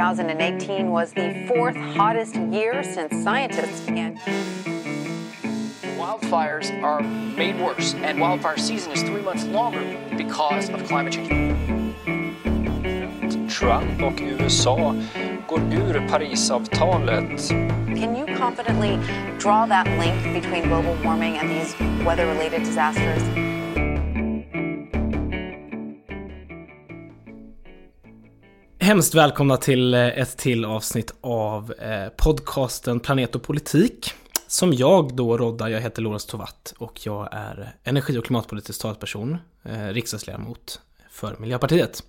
2018 was the fourth hottest year since scientists began. Wildfires are made worse, and wildfire season is three months longer because of climate change. Trump och USA går ur Parisavtalet. Can you confidently draw that link between global warming and these weather related disasters? Hemskt välkomna till eh, ett till avsnitt av eh, podcasten Planet och politik. Som jag då roddar, jag heter Lorentz Tovatt och jag är energi och klimatpolitisk talesperson, eh, riksdagsledamot för Miljöpartiet.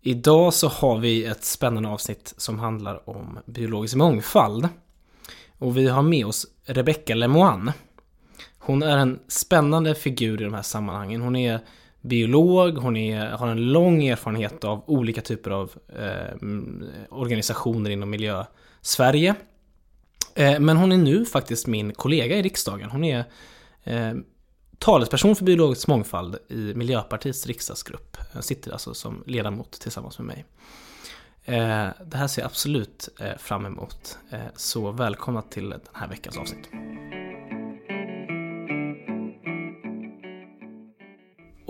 Idag så har vi ett spännande avsnitt som handlar om biologisk mångfald. Och vi har med oss Rebecca Lemoine. Hon är en spännande figur i de här sammanhangen. Hon är biolog, hon är, har en lång erfarenhet av olika typer av eh, organisationer inom miljö-Sverige. Eh, men hon är nu faktiskt min kollega i riksdagen. Hon är eh, talesperson för biologisk mångfald i Miljöpartiets riksdagsgrupp. Jag sitter alltså som ledamot tillsammans med mig. Eh, det här ser jag absolut eh, fram emot. Eh, så välkomna till den här veckans avsnitt.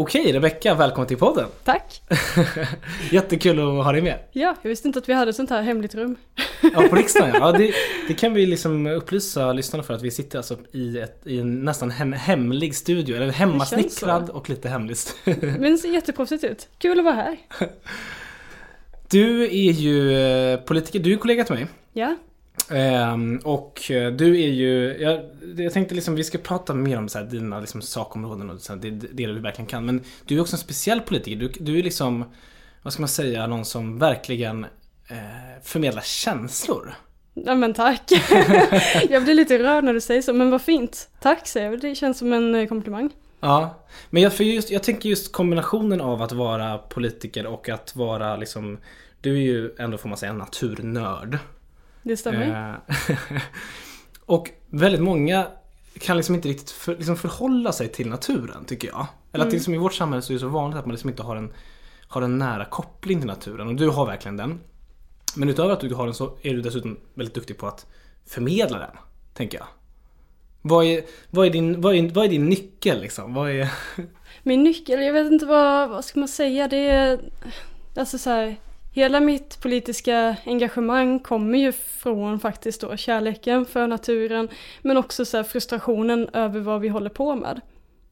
Okej Rebecka, välkommen till podden! Tack! Jättekul att ha dig med! Ja, jag visste inte att vi hade sånt här hemligt rum. Ja, på riksdagen ja. det, det kan vi liksom upplysa lyssnarna för att vi sitter alltså i, ett, i en nästan hem, hemlig studio, eller hemmasnickrad och lite hemlig. Men det ser jätteproffsigt ut. Kul att vara här. Du är ju eh, politiker, du är kollega till mig. Ja. Ehm, och du är ju, jag, jag tänkte liksom vi ska prata mer om så här, dina liksom, sakområden och så här, det, det du verkligen kan. Men du är också en speciell politiker. Du, du är liksom, vad ska man säga, någon som verkligen eh, förmedlar känslor. Ja men tack. jag blir lite rörd när du säger så, men vad fint. Tack säger jag, det känns som en eh, komplimang. Ja, men jag, för just, jag tänker just kombinationen av att vara politiker och att vara liksom, du är ju ändå får man säga en naturnörd. Det stämmer. Eh, och väldigt många kan liksom inte riktigt för, liksom förhålla sig till naturen tycker jag. Eller att Mm. liksom i vårt samhälle så är det så vanligt att man liksom inte har en, har en nära koppling till naturen. Och du har verkligen den. Men utöver att du har den så är du dessutom väldigt duktig på att förmedla den. Tänker jag. Vad är, vad är, din, vad är, vad är din nyckel liksom? Vad är... Min nyckel, jag vet inte vad, vad ska man säga, det är alltså så här, hela mitt politiska engagemang kommer ju från faktiskt då kärleken för naturen men också så här frustrationen över vad vi håller på med.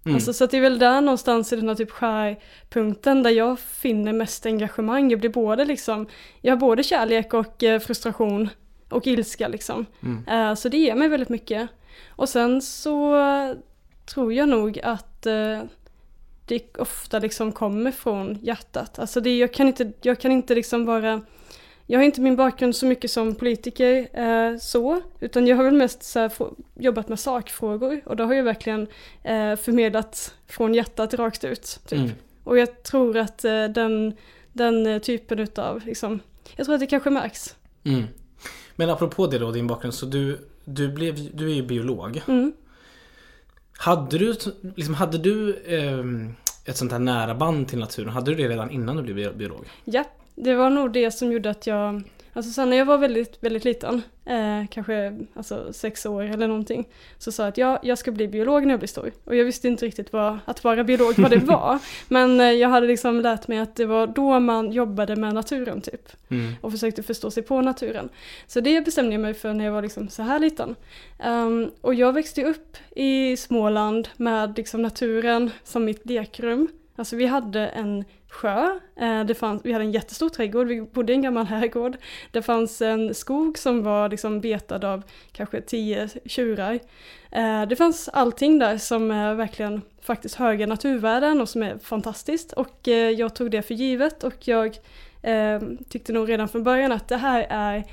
Mm. Alltså, så att det är väl där någonstans i den här typ skärpunkten där jag finner mest engagemang. Jag blir både liksom, jag har både kärlek och eh, frustration och ilska liksom. Mm. Eh, så det ger mig väldigt mycket. Och sen så tror jag nog att eh, det ofta liksom kommer från hjärtat. Alltså det, jag kan inte, jag kan inte liksom vara jag har inte min bakgrund så mycket som politiker eh, så, utan jag har väl mest så här, jobbat med sakfrågor och då har jag verkligen eh, förmedlat från hjärtat rakt ut. Typ. Mm. Och jag tror att eh, den, den eh, typen utav, liksom, jag tror att det kanske märks. Mm. Men apropå det då, din bakgrund. Så du, du, blev, du är ju biolog. Mm. Hade du, liksom, hade du eh, ett sånt här nära band till naturen? Hade du det redan innan du blev biolog? Ja, det var nog det som gjorde att jag, alltså sen när jag var väldigt, väldigt liten, eh, kanske alltså sex år eller någonting, så sa jag att jag, jag ska bli biolog när jag blir stor. Och jag visste inte riktigt vad, att vara biolog vad det var, men eh, jag hade liksom lärt mig att det var då man jobbade med naturen typ. Mm. och försökte förstå sig på naturen. Så det bestämde jag mig för när jag var liksom så här liten. Ehm, och jag växte upp i Småland med liksom naturen som mitt lekrum. Alltså vi hade en sjö, eh, det fanns, vi hade en jättestor trädgård, vi bodde i en gammal herrgård. Det fanns en skog som var liksom betad av kanske tio tjurar. Eh, det fanns allting där som är verkligen faktiskt höga naturvärden och som är fantastiskt. Och eh, jag tog det för givet och jag tyckte nog redan från början att det här är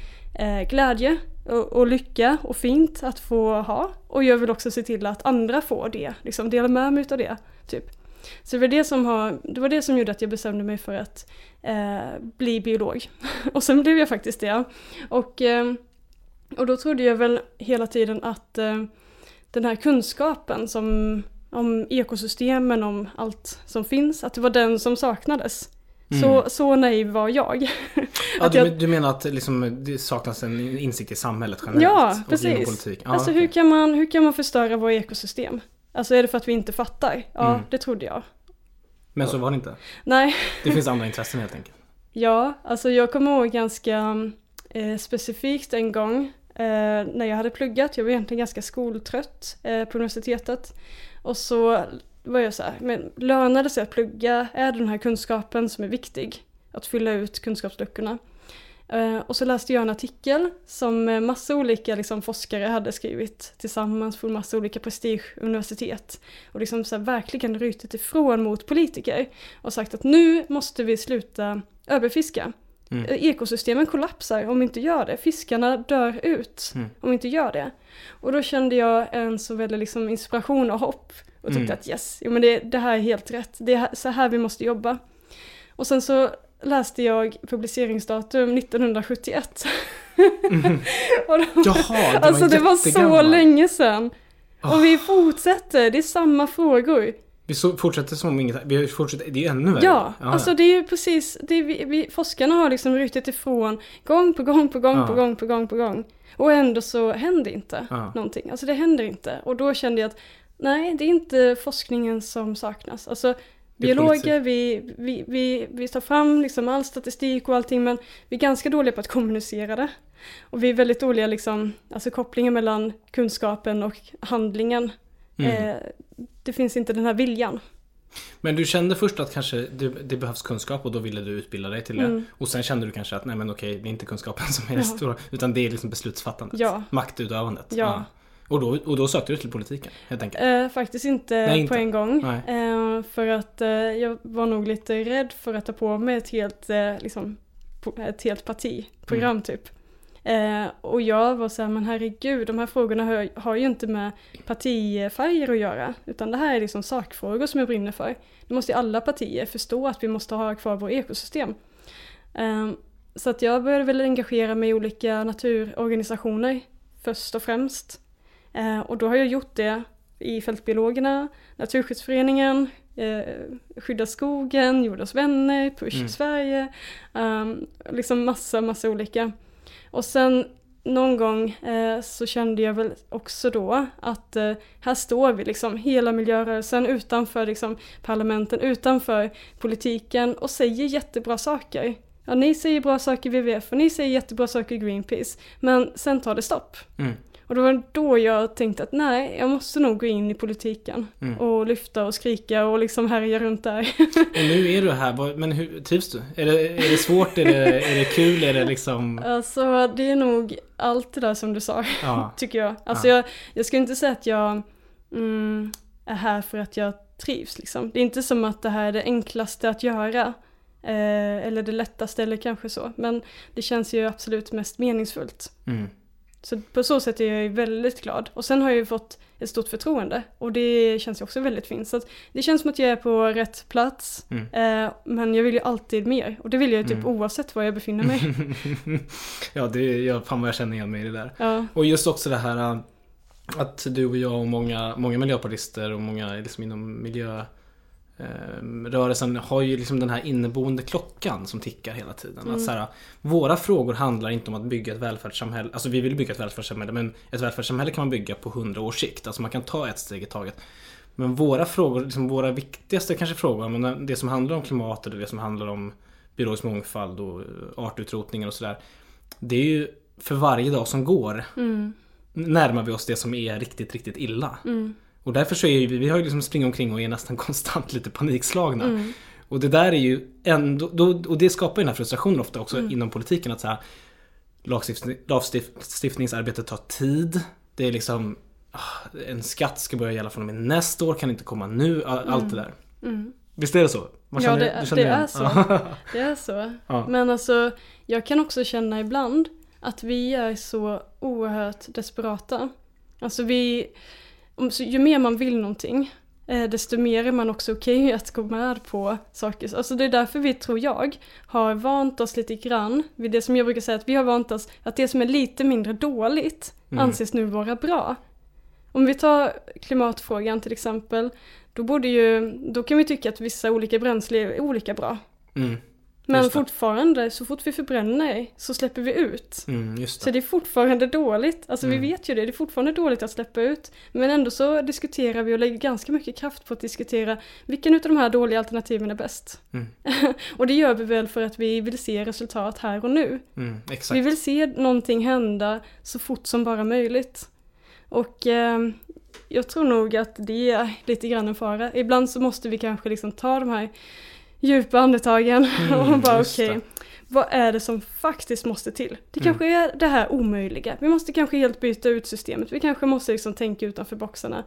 glädje och, och lycka och fint att få ha. Och jag vill också se till att andra får det, liksom dela med mig av det. Typ. Så det var det, som har, det var det som gjorde att jag bestämde mig för att eh, bli biolog. och sen blev jag faktiskt det. Och, eh, och då trodde jag väl hela tiden att eh, den här kunskapen som, om ekosystemen, om allt som finns, att det var den som saknades. Så, så naiv var jag. Ja, du, jag- du menar att liksom, det saknas en insikt i samhället generellt? Ja, och precis. politik? Ja, alltså okej. hur, kan man, hur kan man förstöra våra ekosystem? Alltså är det för att vi inte fattar? Ja, Mm. det trodde jag. Men så var det inte. Nej, Det finns andra intressen helt enkelt. ja, alltså jag kommer ihåg ganska eh, specifikt en gång eh, när jag hade pluggat. Jag var egentligen ganska skoltrött eh, på universitetet. Och så var jag så här, men lönar det sig att plugga? Är det den här kunskapen som är viktig? Att fylla ut kunskapsluckorna. Eh, och så läste jag en artikel som eh, massa olika liksom, forskare hade skrivit tillsammans från massa olika prestigeuniversitet. Och liksom så här, verkligen rytit ifrån mot politiker. Och sagt att nu måste vi sluta överfiska. Mm. Eh, Ekosystemen kollapsar om vi inte gör det. Fiskarna dör ut Mm. om vi inte gör det. Och då kände jag en så väldigt liksom inspiration och hopp. Och tyckte Mm. att yes, jo, men det, det här är helt rätt. Det är så här vi måste jobba. Och sen så läste jag publiceringsdatum 1971. och då, Jaha, det alltså var det var så länge sedan. Ah. Och vi fortsätter, det är samma frågor. Vi så, fortsätter som om inget... Vi fortsätter, det är ännu värre. Ja, alltså det är ju precis, det är vi, vi, forskarna har liksom rytit ifrån gång på gång på gång Ja. på gång på gång på gång. Och ändå så händer inte Ja. någonting. Alltså det händer inte. Och då kände jag att nej, det är inte forskningen som saknas. Alltså biologer, vi, vi, vi, vi tar fram liksom all statistik och allting men vi är ganska dåliga på att kommunicera det. Och vi är väldigt dåliga liksom, alltså kopplingen mellan kunskapen och handlingen. Mm. Eh, det finns inte den här viljan. Men du kände först att kanske det, det behövs kunskap och då ville du utbilda dig till det. Mm. Och sen kände du kanske att nej men okej, det är inte kunskapen som är det Ja. stora. Utan det är liksom beslutsfattandet. Ja. Maktutövandet. Ja. Och, då, och då sökte du till politiken helt enkelt. Eh, faktiskt inte, Nej, inte. på en gång. Eh, för att eh, jag var nog lite rädd för att ta på mig ett helt, eh, liksom, ett helt partiprogram Mm. typ. Eh, och jag var så här, men herregud, de här frågorna har, har ju inte med partifärger att göra. Utan det här är liksom sakfrågor som jag brinner för. Det måste ju alla partier förstå att vi måste ha kvar vårt ekosystem. Eh, så att jag började väl engagera mig i olika naturorganisationer först och främst. Eh, och då har jag gjort det i Fältbiologerna, Naturskyddsföreningen, eh, Skydda skogen, Jordens vänner, Push Mm. Sverige, um, liksom massa, massa olika. Och sen någon gång eh, så kände jag väl också då att eh, här står vi liksom hela miljörörelsen utanför liksom parlamenten, utanför politiken och säger jättebra saker. Ja, ni säger bra saker i WWF och ni säger jättebra saker i Greenpeace. Men sen tar det stopp. Mm. Och det var då jag tänkte att nej, jag måste nog gå in i politiken. Mm. Och lyfta och skrika och liksom härja runt där. Och nu är du här, men hur, trivs du? Är det, är det svårt? Är det, är det kul? Är det liksom... alltså det är nog allt det där som du sa, Ja. tycker jag. Alltså Ja. jag, jag skulle inte säga att jag mm, är här för att jag trivs liksom. Det är inte som att det här är det enklaste att göra. Eh, eller det lättaste eller kanske så. Men det känns ju absolut mest meningsfullt. Mm. Så på så sätt är jag väldigt glad. Och sen har jag ju fått ett stort förtroende. Och det känns ju också väldigt fint. Så det känns som att jag är på rätt plats. Mm. Eh, men jag vill ju alltid mer. Och det vill jag ju typ Mm. oavsett var jag befinner mig. ja, det är, jag, fan vad jag känner igen mig i det där. ja. Och just också det här äh, att du och jag och många, många miljöpartister och många liksom inom miljörörelsen har ju liksom den här inneboende klockan som tickar hela tiden. Mm. Att så här, våra frågor handlar inte om att bygga ett välfärdssamhälle. Alltså vi vill bygga ett välfärdssamhälle men ett välfärdssamhälle kan man bygga på hundra års sikt. Alltså man kan ta ett steg i taget. Men våra frågor, liksom våra viktigaste kanske frågor, men det som handlar om klimatet och det som handlar om biologisk mångfald och eh, artutrotningen och sådär. Det är ju för varje dag som går Mm. närmar vi oss det som är riktigt, riktigt illa. Mm. Och därför så är ju vi, har ju liksom springat omkring och är nästan konstant lite panikslagna. Mm. Och det där är ju ändå, då, och det skapar ju den här frustrationen ofta också Mm. inom politiken att så här, lagstiftning, lagstiftningsarbetet tar tid. Det är liksom ah, en skatt ska börja gälla från och med nästa år, kan inte komma nu, allt det där. Mm. Visst är det så? Man Ja, det- det är så. Det är så. Ja. Men alltså, jag kan också känna ibland att vi är så oerhört desperata. Alltså vi, så ju mer man vill någonting, eh, desto mer är man också okej att gå med på saker. Alltså det är därför vi, tror jag, har vant oss lite grann vid det som jag brukar säga att vi har vant oss att det som är lite mindre dåligt Mm. anses nu vara bra. Om vi tar klimatfrågan till exempel, då borde ju, då kan vi tycka att vissa olika bränsle är olika bra. Mm. Men det. fortfarande, så fort vi förbränner så släpper vi ut. Mm, just Så det. det är fortfarande dåligt, alltså Mm. vi vet ju det, det är fortfarande dåligt att släppa ut. Men ändå så diskuterar vi och lägger ganska mycket kraft på att diskutera vilken utav de här dåliga alternativen är bäst. Mm. och det gör vi väl för att vi vill se resultat här och nu. Mm, Vi vill se någonting hända så fort som bara möjligt. Och eh, jag tror nog att det är lite grann en fara. Ibland så måste vi kanske liksom ta de här djupa andetagen Mm, och bara okej, det. vad är det som faktiskt måste till? Det Mm. kanske är det här omöjliga. Vi måste kanske helt byta ut systemet. Vi kanske måste liksom tänka utanför boxarna.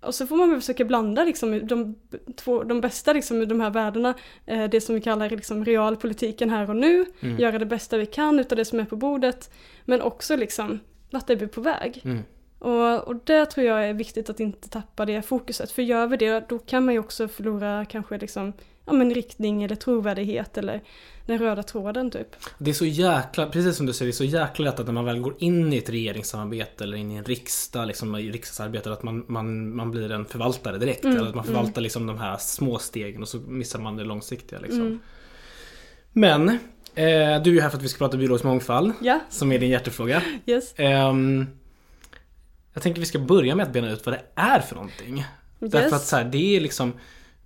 Och så får man väl försöka blanda liksom de, två, de bästa liksom ur de här världarna. Eh, det som vi kallar liksom realpolitiken här och nu. Mm. Göra det bästa vi kan utav det som är på bordet. Men också liksom, vart är vi på väg? Mm. Och, och det tror jag är viktigt att inte tappa det fokuset. För gör vi det, då kan man ju också förlora kanske liksom, ja men riktning eller trovärdighet eller den röda tråden typ. Det är så jäkla, precis som du säger, det är så jäkla lätt att när man väl går in i ett regeringssamarbete eller in i en riksdag, liksom i riksdagsarbetet, att man, man, man blir en förvaltare direkt. Mm, Eller att man förvaltar liksom de här små stegen och så missar man det långsiktiga liksom. Mm. Men, eh, du är ju här för att vi ska prata biologisk mångfald, Ja, som är din hjärtefråga. yes. Ehm, jag tänker vi ska börja med att bena ut vad det är för någonting. Därför yes. att så här, det är liksom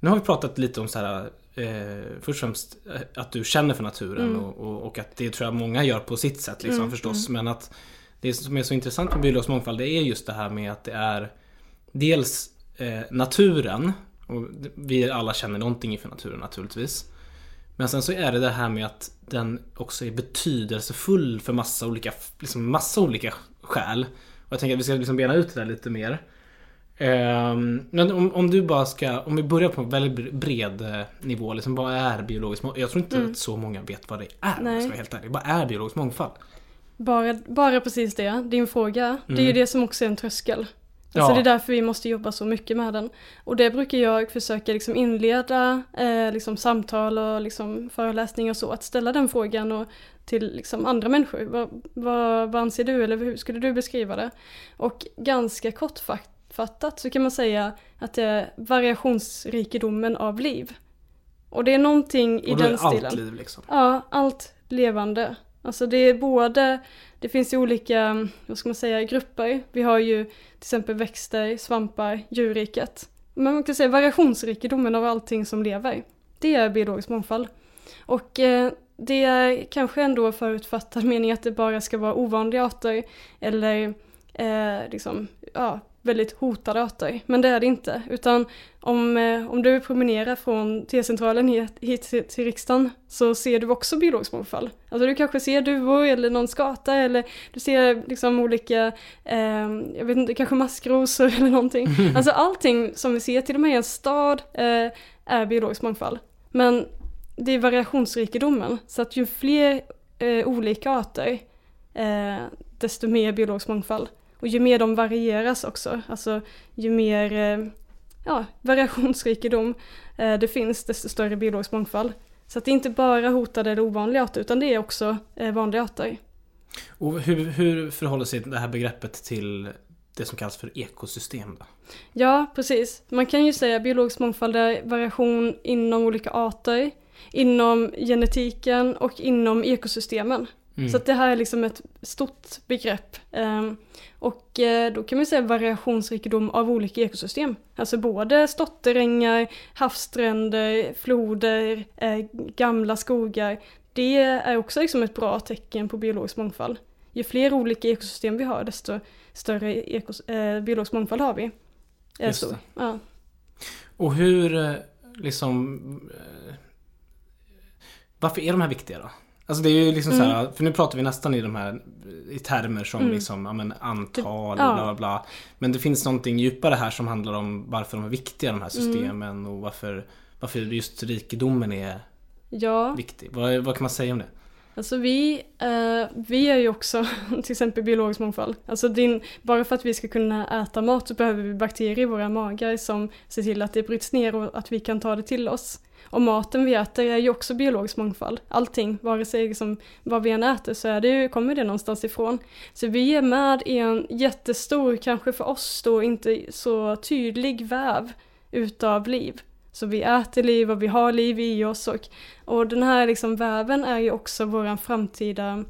Nu har vi pratat lite om så här eh, Först och främst eh, att du känner för naturen Mm. och, och, och att det tror jag många gör på sitt sätt liksom Mm, förstås. Men att det som är så intressant med biologisk mångfald det är just det här med att det är Dels eh, naturen och vi alla känner någonting inför naturen naturligtvis. Men sen så är det det här med att den också är betydelsefull för massa olika, liksom massa olika skäl. Och jag tänker att vi ska liksom bena ut det där lite mer. Ehm, men om, om du bara ska, om vi börjar på en väldigt bred eh, nivå, liksom vad är biologisk mångfald? Jag tror inte Mm. att så många vet vad det är om jag Nej. ska vara helt ärlig. Vad är biologisk mångfald? Bara, bara precis det, din fråga. Det är ju Mm. det som också är en tröskel. Ja. Alltså det är därför vi måste jobba så mycket med den. Och det brukar jag försöka liksom inleda eh, liksom samtal och liksom föreläsningar och så, att ställa den frågan och till liksom andra människor. Vad, vad, vad anser du eller hur skulle du beskriva det? Och ganska kortfattat så kan man säga att det är variationsrikedomen av liv. Och det är någonting i och då är den det allt stilen. liv liksom. Ja, allt levande. Alltså det är både, det finns ju olika, vad ska man säga, grupper. Vi har ju till exempel växter, svampar, djurriket. Men man kan säga variationsrikedomen av allting som lever. Det är biologisk mångfald. Och eh, det är kanske ändå förutfattad mening att det bara ska vara ovanliga arter eller eh, liksom, ja, väldigt hotade arter. Men det är det inte. Utan om, eh, om du promenerar från T-centralen hit, hit till, till riksdagen så ser du också biologisk mångfald. Alltså du kanske ser duvor eller någon skata eller du ser liksom olika, eh, jag vet inte, kanske maskrosor eller någonting. Alltså allting som vi ser, till och med i en stad, eh, är biologisk mångfald. Men det är variationsrikedomen. Så att ju fler eh, olika arter, eh, desto mer biologisk mångfald. Och ju mer de varieras också, alltså ju mer eh, ja, variationsrikedom eh, det finns, desto större biologisk mångfald. Så att det är inte bara hotade eller ovanliga arter, utan det är också eh, vanliga arter. Och hur, hur förhåller sig det här begreppet till det som kallas för ekosystem då? Ja, precis. Man kan ju säga biologisk mångfald är variation inom olika arter, inom genetiken och inom ekosystemen. Mm. Så det här är liksom ett stort begrepp. Ehm, och eh, då kan man säga variationsrikedom av olika ekosystem. Alltså både slåtterängar, havsstränder, floder, eh, gamla skogar. Det är också liksom ett bra tecken på biologisk mångfald. Ju fler olika ekosystem vi har desto större ekos- eh, biologisk mångfald har vi. Just. Ja. Och hur, liksom... Varför är de här viktiga då? Alltså det är ju liksom så här, för nu pratar vi nästan i de här i termer som Mm. liksom, ja men antal och Ja. bla bla. Men det finns någonting djupare här som handlar om varför de är viktiga de här Mm. systemen och varför, varför just rikedomen är ja, viktig. Vad, vad kan man säga om det? Alltså vi, eh, vi är ju också till exempel biologisk mångfald. Alltså din, bara för att vi ska kunna äta mat så behöver vi bakterier i våra magar som ser till att det bryts ner och att vi kan ta det till oss. Och maten vi äter är ju också biologisk mångfald. Allting, vare sig liksom vad vi än äter så är det ju, kommer det någonstans ifrån. Så vi är med i en jättestor, kanske för oss då inte så tydlig väv utav liv. Så vi äter liv och vi har liv i oss och, och den här liksom väven är ju också våran framtida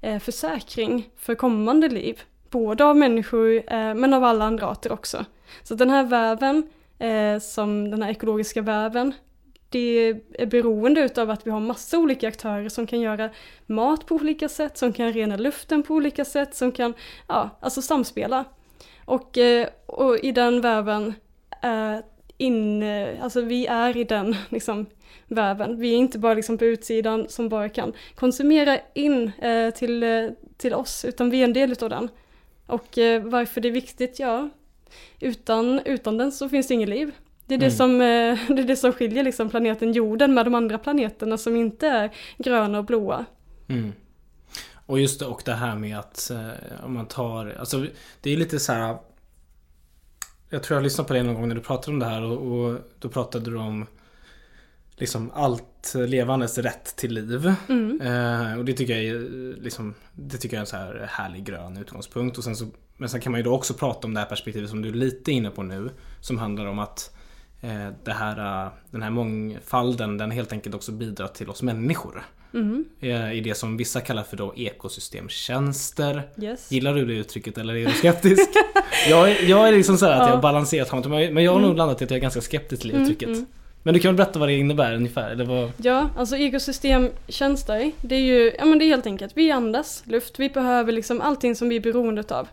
eh, försäkring för kommande liv. Både av människor eh, men av alla andra arter också. Så den här väven, eh, som den här ekologiska väven, det är beroende utav att vi har massa olika aktörer som kan göra mat på olika sätt, som kan rena luften på olika sätt, som kan, ja, alltså samspela. Och, eh, och i den väven, eh, in, eh, alltså vi är i den liksom, väven. Vi är inte bara liksom på utsidan som bara kan konsumera in till, till oss, utan vi är en del utav den. Och varför det är viktigt, ja, utan, utan den så finns det inget liv. Det är det, Mm. som, eh, det är det som skiljer liksom planeten jorden med de andra planeterna som inte är gröna och blåa. Mm. Och just det, och det här med att eh, om man tar, alltså det är lite så här. Jag tror jag lyssnade på dig någon gång när du pratade om det här och, och då pratade du om liksom allt levandes rätt till liv. Mm. Eh, och det tycker jag är liksom, det tycker jag är en så här härlig grön utgångspunkt. Och sen så, men sen kan man ju då också prata om det här perspektivet som du är lite inne på nu. Som handlar om att det här, eh, den här mångfalden den helt enkelt också bidrar till oss människor. Mm. Eh, I det som vissa kallar för då ekosystemtjänster. Yes. Gillar du det uttrycket eller är du skeptisk? jag, är, jag är liksom så här att jag Ja. har balanserat framåt men jag har nog landat i att jag är ganska skeptisk till det Mm, uttrycket. mm. Men du kan väl berätta vad det innebär ungefär? Eller vad... Ja, alltså ekosystemtjänster, det är ju, ja men det är helt enkelt, vi andas luft, vi behöver liksom allting som vi är beroende av.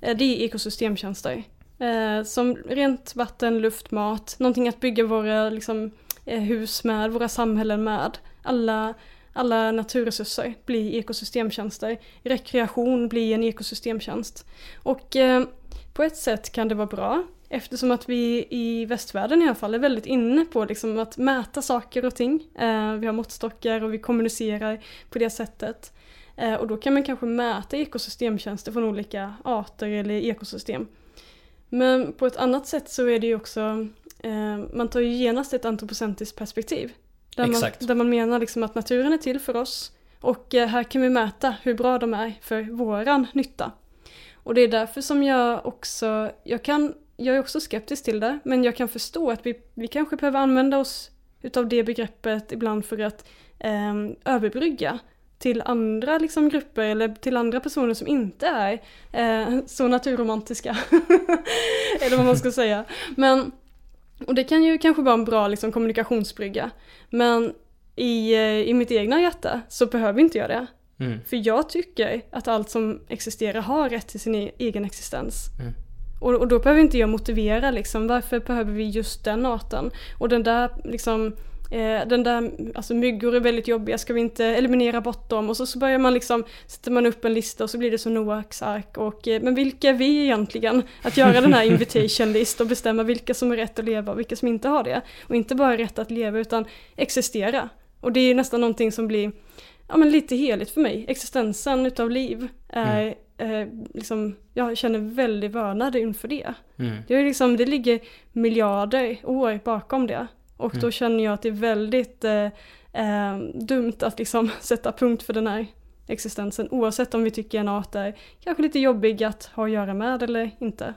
Eh, Det är ekosystemtjänster. Eh, som rent vatten, luft, mat, någonting att bygga våra liksom, eh, hus med, våra samhällen med. Alla, alla naturresurser blir ekosystemtjänster. Rekreation blir en ekosystemtjänst. Och eh, på ett sätt kan det vara bra eftersom att vi i västvärlden i alla fall är väldigt inne på liksom att mäta saker och ting. Eh, vi har måttstockar och vi kommunicerar på det sättet. Eh, och då kan man kanske mäta ekosystemtjänster från olika arter eller ekosystem. Men på ett annat sätt så är det ju också, eh, man tar ju genast ett antropocentriskt perspektiv. Där man, Exakt. där man menar liksom att naturen är till för oss och eh, här kan vi mäta hur bra de är för våran nytta. Och det är därför som jag också, jag kan, jag är också skeptisk till det, men jag kan förstå att vi, vi kanske behöver använda oss utav det begreppet ibland för att eh, överbrygga till andra liksom, grupper eller till andra personer som inte är eh, så naturromantiska. eller vad man ska säga. Men, och det kan ju kanske vara en bra liksom, kommunikationsbrygga. Men i, eh, i mitt egna hjärta så behöver inte jag det. Mm. För jag tycker att allt som existerar har rätt till sin e- egen existens. Mm. Och, och då behöver inte jag motivera liksom, varför behöver vi just den arten? Och den där liksom den där, alltså myggor är väldigt jobbiga, ska vi inte eliminera bort dem? Och så, så börjar man liksom, sätter man upp en lista och så blir det som Noaks ark. Och, eh, men vilka är vi egentligen? Att göra den här invitation list och bestämma vilka som är rätt att leva och vilka som inte har det. Och inte bara rätt att leva utan existera. Och det är nästan någonting som blir ja, men lite heligt för mig. Existensen utav liv är eh, liksom, jag känner väldigt vördnad inför det. Mm. Det, är liksom, det ligger miljarder år bakom det. Och då Mm. känner jag att det är väldigt eh, eh, dumt att liksom sätta punkt för den här existensen. Oavsett om vi tycker en art är kanske lite jobbig att ha att göra med eller inte.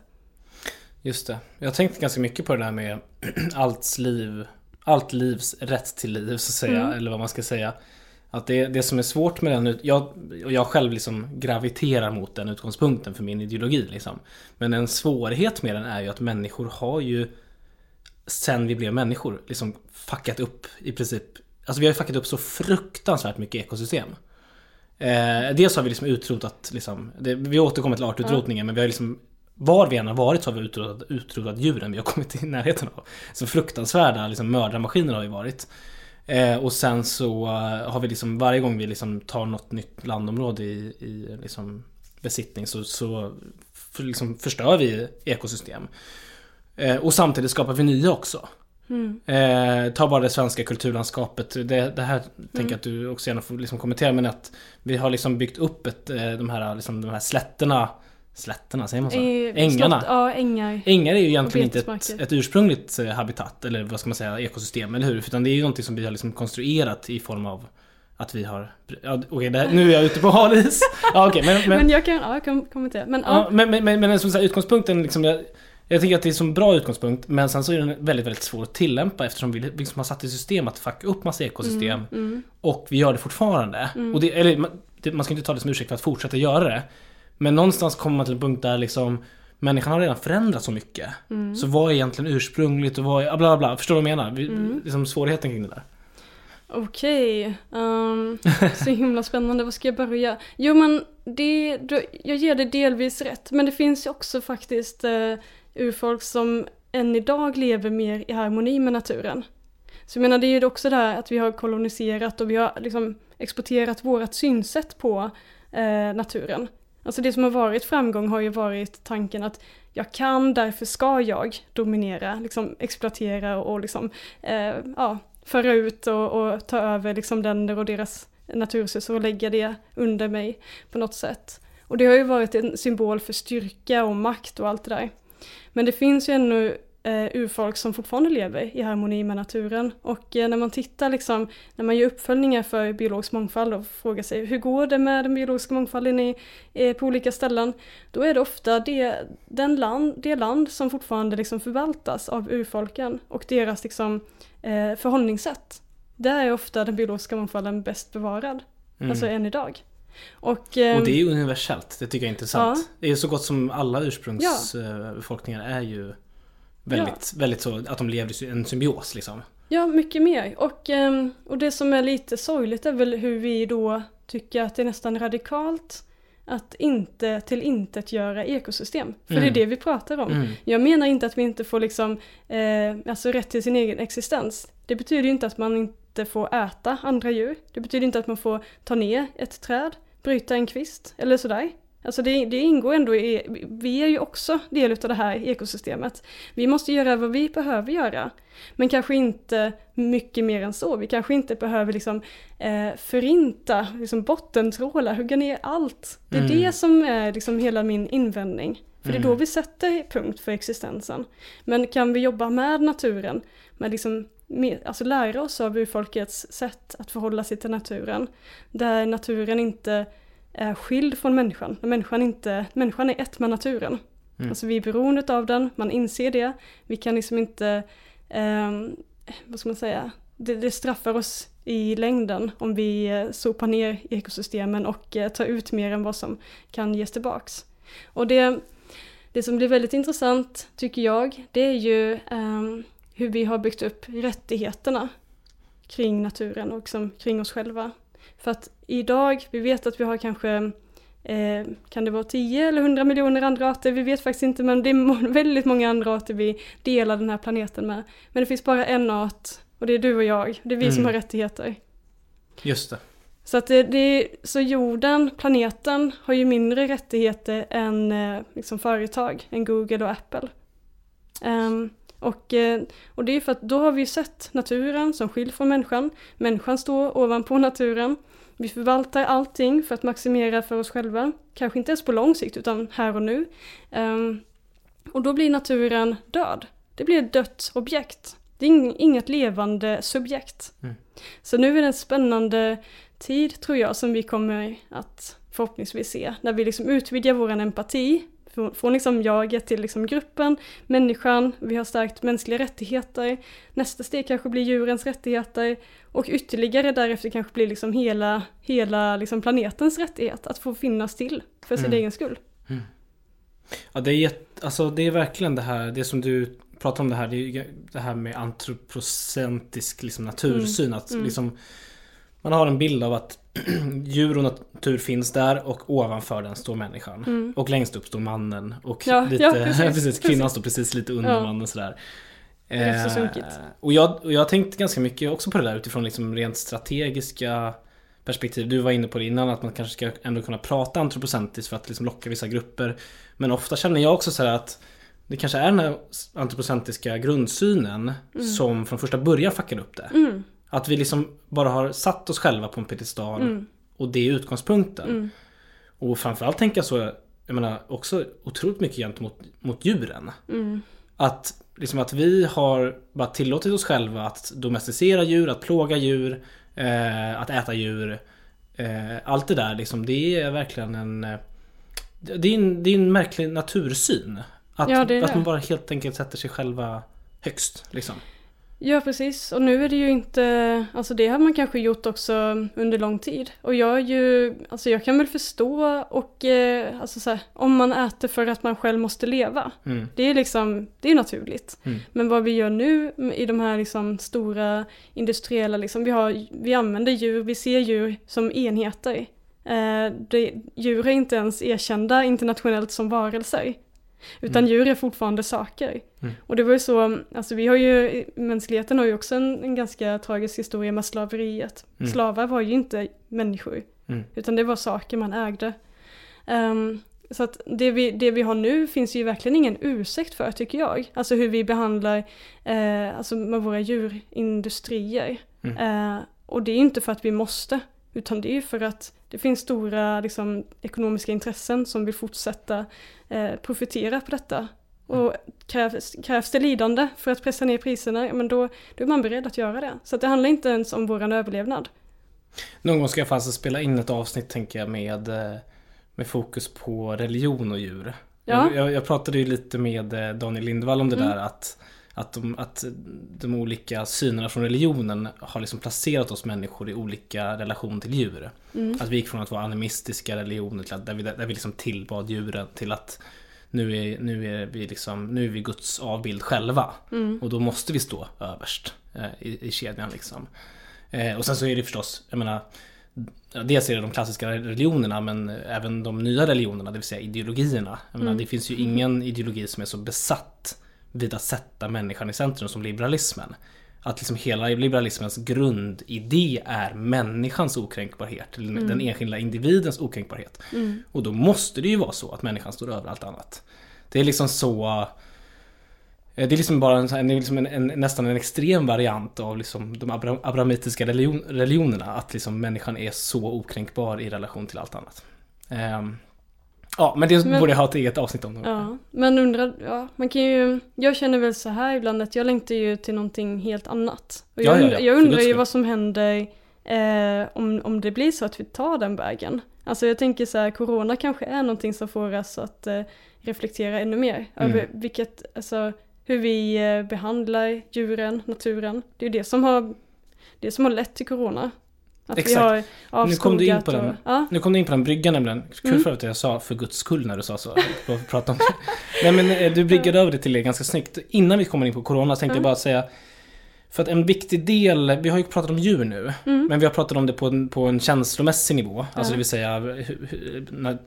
Just det. Jag har tänkt ganska mycket på det där med allt liv, allt livs rätt till liv så att säga, Mm. eller vad man ska säga. Att det, det som är svårt med den, ut- jag, och jag själv liksom graviterar mot den utgångspunkten för min ideologi liksom. Men en svårighet med den är ju att människor har ju sen vi blev människor liksom fuckat upp i princip. Alltså vi har ju fuckat upp så fruktansvärt mycket ekosystem. Eh, dels har vi liksom utrotat, liksom, det, vi återkommer till artutrotningen men vi har liksom var vi än har varit så har vi utrotat, utrotat djuren vi har kommit i närheten av. Så fruktansvärda liksom, mördarmaskiner har vi varit. Eh, och sen så eh, har vi liksom varje gång vi liksom tar något nytt landområde i, i liksom besittning så, så för, liksom förstör vi ekosystem. Eh, och samtidigt skapar vi nya också. Mm. Eh, ta bara det svenska kulturlandskapet. Det, det här tänker jag att du också gärna får liksom kommentera. Men att vi har liksom byggt upp ett, eh, de, här, liksom, de här slätterna. Slätterna, säger man så? Eh, Ängarna. slott- Ja, ängar. Ängar är ju egentligen inte ett, ett ursprungligt eh, habitat, eller vad ska man säga, ekosystem, eller hur? Utan det är ju någonting som vi har liksom konstruerat i form av att vi har... Ja, okej, här- nu är jag ute på hal is. Ja, okej, men, men, Men jag kan, ja, jag kan kommentera. Men ja, ja, men, men, men, men som sagt, utgångspunkten liksom, jag, Jag tycker att det är en bra utgångspunkt men sen så är den väldigt, väldigt svår att tillämpa eftersom vi liksom har satt i system att fucka upp massa ekosystem. Mm, Och vi gör det fortfarande. Och det, eller, man- det, man ska inte ta det som ursäkt för att fortsätta göra det. Men någonstans kommer man till en punkt där liksom Människan har redan förändrat så mycket. Mm. Så vad är egentligen ursprungligt och vad är... Bla bla bla. Förstår du vad jag menar? Vi, liksom svårigheten kring det där. Okej, ehm, så himla spännande. Vad ska jag börja? Jo men det, jag ger det delvis rätt. Men det finns ju också faktiskt uh, urfolk som än idag lever mer i harmoni med naturen. Så jag menar det är ju också det här att vi har koloniserat och vi har liksom exporterat vårat synsätt på eh, naturen. Alltså det som har varit framgång har ju varit tanken att jag kan, därför ska jag dominera, liksom exploatera och liksom, eh, ja, föra ut och, och ta över liksom länder och deras naturresurser och lägga det under mig på något sätt. Och det har ju varit en symbol för styrka och makt och allt det där. Men det finns ju ännu eh, urfolk som fortfarande lever i harmoni med naturen. Och eh, när man tittar liksom, när man gör uppföljningar för biologisk mångfald och frågar sig hur går det med den biologiska mångfalden i, eh, på olika ställen, då är det ofta det, den land, det land som fortfarande liksom förvaltas av urfolken och deras liksom, eh, förhållningssätt. Där är ofta den biologiska mångfalden bäst bevarad, Mm. alltså än idag. Och, eh, Och det är ju universellt, det tycker jag är intressant. Ja. Det är så gott som alla ursprungsbefolkningar är ju väldigt, väldigt så att de lever i en symbios liksom. Ja, mycket mer. Och, ehm, och det som är lite sorgligt är väl hur vi då tycker att det är nästan radikalt att inte till intet göra ekosystem. För det är Mm. det vi pratar om. Mm. Jag menar inte att vi inte får liksom, eh, alltså rätt till sin egen existens. Det betyder ju inte att man inte får äta andra djur. Det betyder inte att man får ta ner ett träd, bryta en kvist eller sådär. Alltså det, det ingår ändå i, vi är ju också del av det här ekosystemet. Vi måste göra vad vi behöver göra. Men kanske inte mycket mer än så. Vi kanske inte behöver liksom eh, förinta, liksom bottentråla, hugga ner allt. Det är Mm. det som är liksom hela min invändning. För det är då Mm. vi sätter punkt för existensen. Men kan vi jobba med naturen, med liksom, med, alltså lära oss av urfolkets sätt att förhålla sig till naturen, där naturen inte är skild från människan, människan, inte, människan är ett med naturen. Mm. Alltså vi är beroende av den, man inser det, vi kan liksom inte, ehm, vad ska man säga, det, det straffar oss i längden om vi eh, sopar ner ekosystemen och eh, tar ut mer än vad som kan ges tillbaks. Och det, det som blir väldigt intressant, tycker jag, det är ju ehm, hur vi har byggt upp rättigheterna kring naturen och som, kring oss själva. För att idag, vi vet att vi har kanske, eh, kan det vara 10 eller 100 miljoner andra arter, vi vet faktiskt inte, men det är väldigt många andra arter vi delar den här planeten med. Men det finns bara en art, och det är du och jag, det är vi som Mm. har rättigheter. Just det. Så att det, det, så jorden, planeten, har ju mindre rättigheter än eh, liksom företag, än Google och Apple. Ehm, och, eh, och det är för att då har vi sett naturen som skild från människan. Människan står ovanpå naturen. Vi förvaltar allting för att maximera för oss själva. Kanske inte ens på lång sikt utan här och nu. Ehm, och då blir naturen död. Det blir ett dött objekt. Det är ing- inget levande subjekt. Mm. Så nu är det en spännande tid tror jag som vi kommer att förhoppningsvis se. När vi liksom utvidgar vår empati från, liksom jaget till liksom gruppen, människan, vi har stärkt mänskliga rättigheter. Nästa steg kanske blir djurens rättigheter och ytterligare därefter kanske blir liksom hela, hela liksom planetens rättighet att få finnas till för sin Mm. egen skull. Ja, det är, jätt, alltså, det är verkligen det här, det som du pratar om det här, det, är det här med antropocentrisk liksom, natursyn. Att Mm. liksom, man har en bild av att djur och natur finns där och ovanför den står människan. Mm. Och längst upp står mannen. Och Ja, lite, ja, precis, precis, kvinnan precis. står precis lite under Ja. mannen sådär. Det är så Eh, och, jag, och jag tänkte ganska mycket också på det där utifrån liksom rent strategiska perspektiv. Du var inne på det innan att man kanske ska ändå kunna prata antropocentriskt för att liksom locka vissa grupper. Men ofta känner jag också så här att det kanske är den här antropocentriska grundsynen som från första början fuckade upp det. Mm, Att vi liksom bara har satt oss själva på en piedestal mm, och det är utgångspunkten. mm, Och framförallt tänka så, jag menar också otroligt mycket gentemot mot djuren. mm, Att, liksom att vi har bara tillåtit oss själva att domesticera djur, att plåga djur, eh, att äta djur. Eh, allt det där liksom, det är verkligen en... eh, Det är en, det är en märklig natursyn. Att, Ja, att man bara helt enkelt sätter sig själva högst. Liksom. Ja precis, och nu är det ju inte, alltså det har man kanske gjort också under lång tid. Och jag är ju, alltså jag kan väl förstå och, eh, alltså så här, om man äter för att man själv måste leva. Mm. Det är liksom, det är naturligt. Mm. Men vad vi gör nu i de här liksom stora industriella, liksom, vi, har, vi använder djur, vi ser djur som enheter. Eh, det, djur är inte ens erkända internationellt som varelser. Utan Mm. djur är fortfarande saker. Mm. Och det var ju så, alltså vi har ju, mänskligheten har ju också en, en ganska tragisk historia med slaveriet. Mm. Slavar var ju inte människor, Mm. utan det var saker man ägde. Ehm, så att det vi, det vi har nu finns ju verkligen ingen ursäkt för tycker jag. Alltså hur vi behandlar, eh, alltså med våra djurindustrier. Mm. Eh, och det är inte för att vi måste, utan det är för att det finns stora liksom, ekonomiska intressen som vill fortsätta eh, profitera på detta. Och krävs, krävs det lidande för att pressa ner priserna, ja, men då, då är man beredd att göra det. Så det handlar inte ens om våran överlevnad. Någon gång ska jag faktiskt spela in ett avsnitt tänker jag med, eh, med fokus på religion och djur. Ja. Jag, jag, jag pratade ju lite med eh, Daniel Lindvall om det Mm. där att, att, de, att de olika synerna från religionen har liksom placerat oss människor i olika relation till djur. Mm. Att vi gick från att vara animistiska religioner till att där vi, där vi liksom tillbad djuren till att nu är, nu är vi liksom, nu är vi Guds avbild själva. Mm. Och då måste vi stå överst eh, i, i kedjan liksom. Eh, och sen så är det förstås, jag menar, dels är det de klassiska religionerna men även de nya religionerna, det vill säga ideologierna. Jag menar, Mm. det finns ju ingen ideologi som är så besatt vid att sätta människan i centrum som liberalismen. Att liksom hela liberalismens grundidé är människans okränkbarhet, eller den enskilda individens okränkbarhet. Mm. Och då måste det ju vara så att människan står över allt annat. Det är liksom så... eh, Det är liksom bara en, liksom en, en, nästan en extrem variant av liksom de abra, abrahamitiska religion, religionerna. Att liksom människan är så okränkbar i relation till allt annat. Ehm, ja, men det Men- borde ha ett eget avsnitt om. Ja, men undrar, ja, man kan ju, jag känner väl så här ibland att jag längtar ju till någonting helt annat. Och jag, Ja, ja, undrar, ja, jag undrar ju vad som händer eh, om, om det blir så att vi tar den vägen. Alltså jag tänker så här, corona kanske är någonting som får oss att eh, reflektera ännu mer Mm. över vilket, alltså hur vi eh, behandlar djuren, naturen. Det är ju det som har, det som har lett till corona. Att vi Exakt. har avskogat Nu kom du in på den. och, ja, Nu kom du in på den bryggan nämligen. Kul Mm. för att jag sa för guds skull när du sa så. Prata om det. Nej men eh, du bryggade över det till det ganska snyggt. Innan vi kommer in på corona så tänkte jag Mm. bara säga för att en viktig del, vi har ju pratat om djur nu, Mm. men vi har pratat om det på en, på en känslomässig nivå. Alltså det vill säga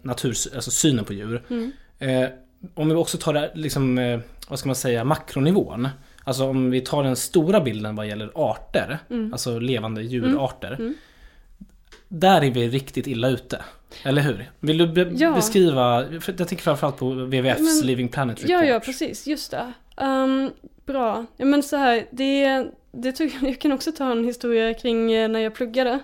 natur, alltså synen på djur. Mm. Eh, om vi också tar det liksom, eh, vad ska man säga, makronivån. Alltså om vi tar den stora bilden vad gäller arter, Mm. alltså levande djurarter. Mm. Där är vi riktigt illa ute. Eller hur? Vill du be- Ja. beskriva, för jag tänker framförallt på WWFs Men- Living Planet Report. Ja, ja, precis. Just det. Ehm, bra. Ja, men så här, det, det tog, jag kan också ta en historia kring eh, när jag pluggade.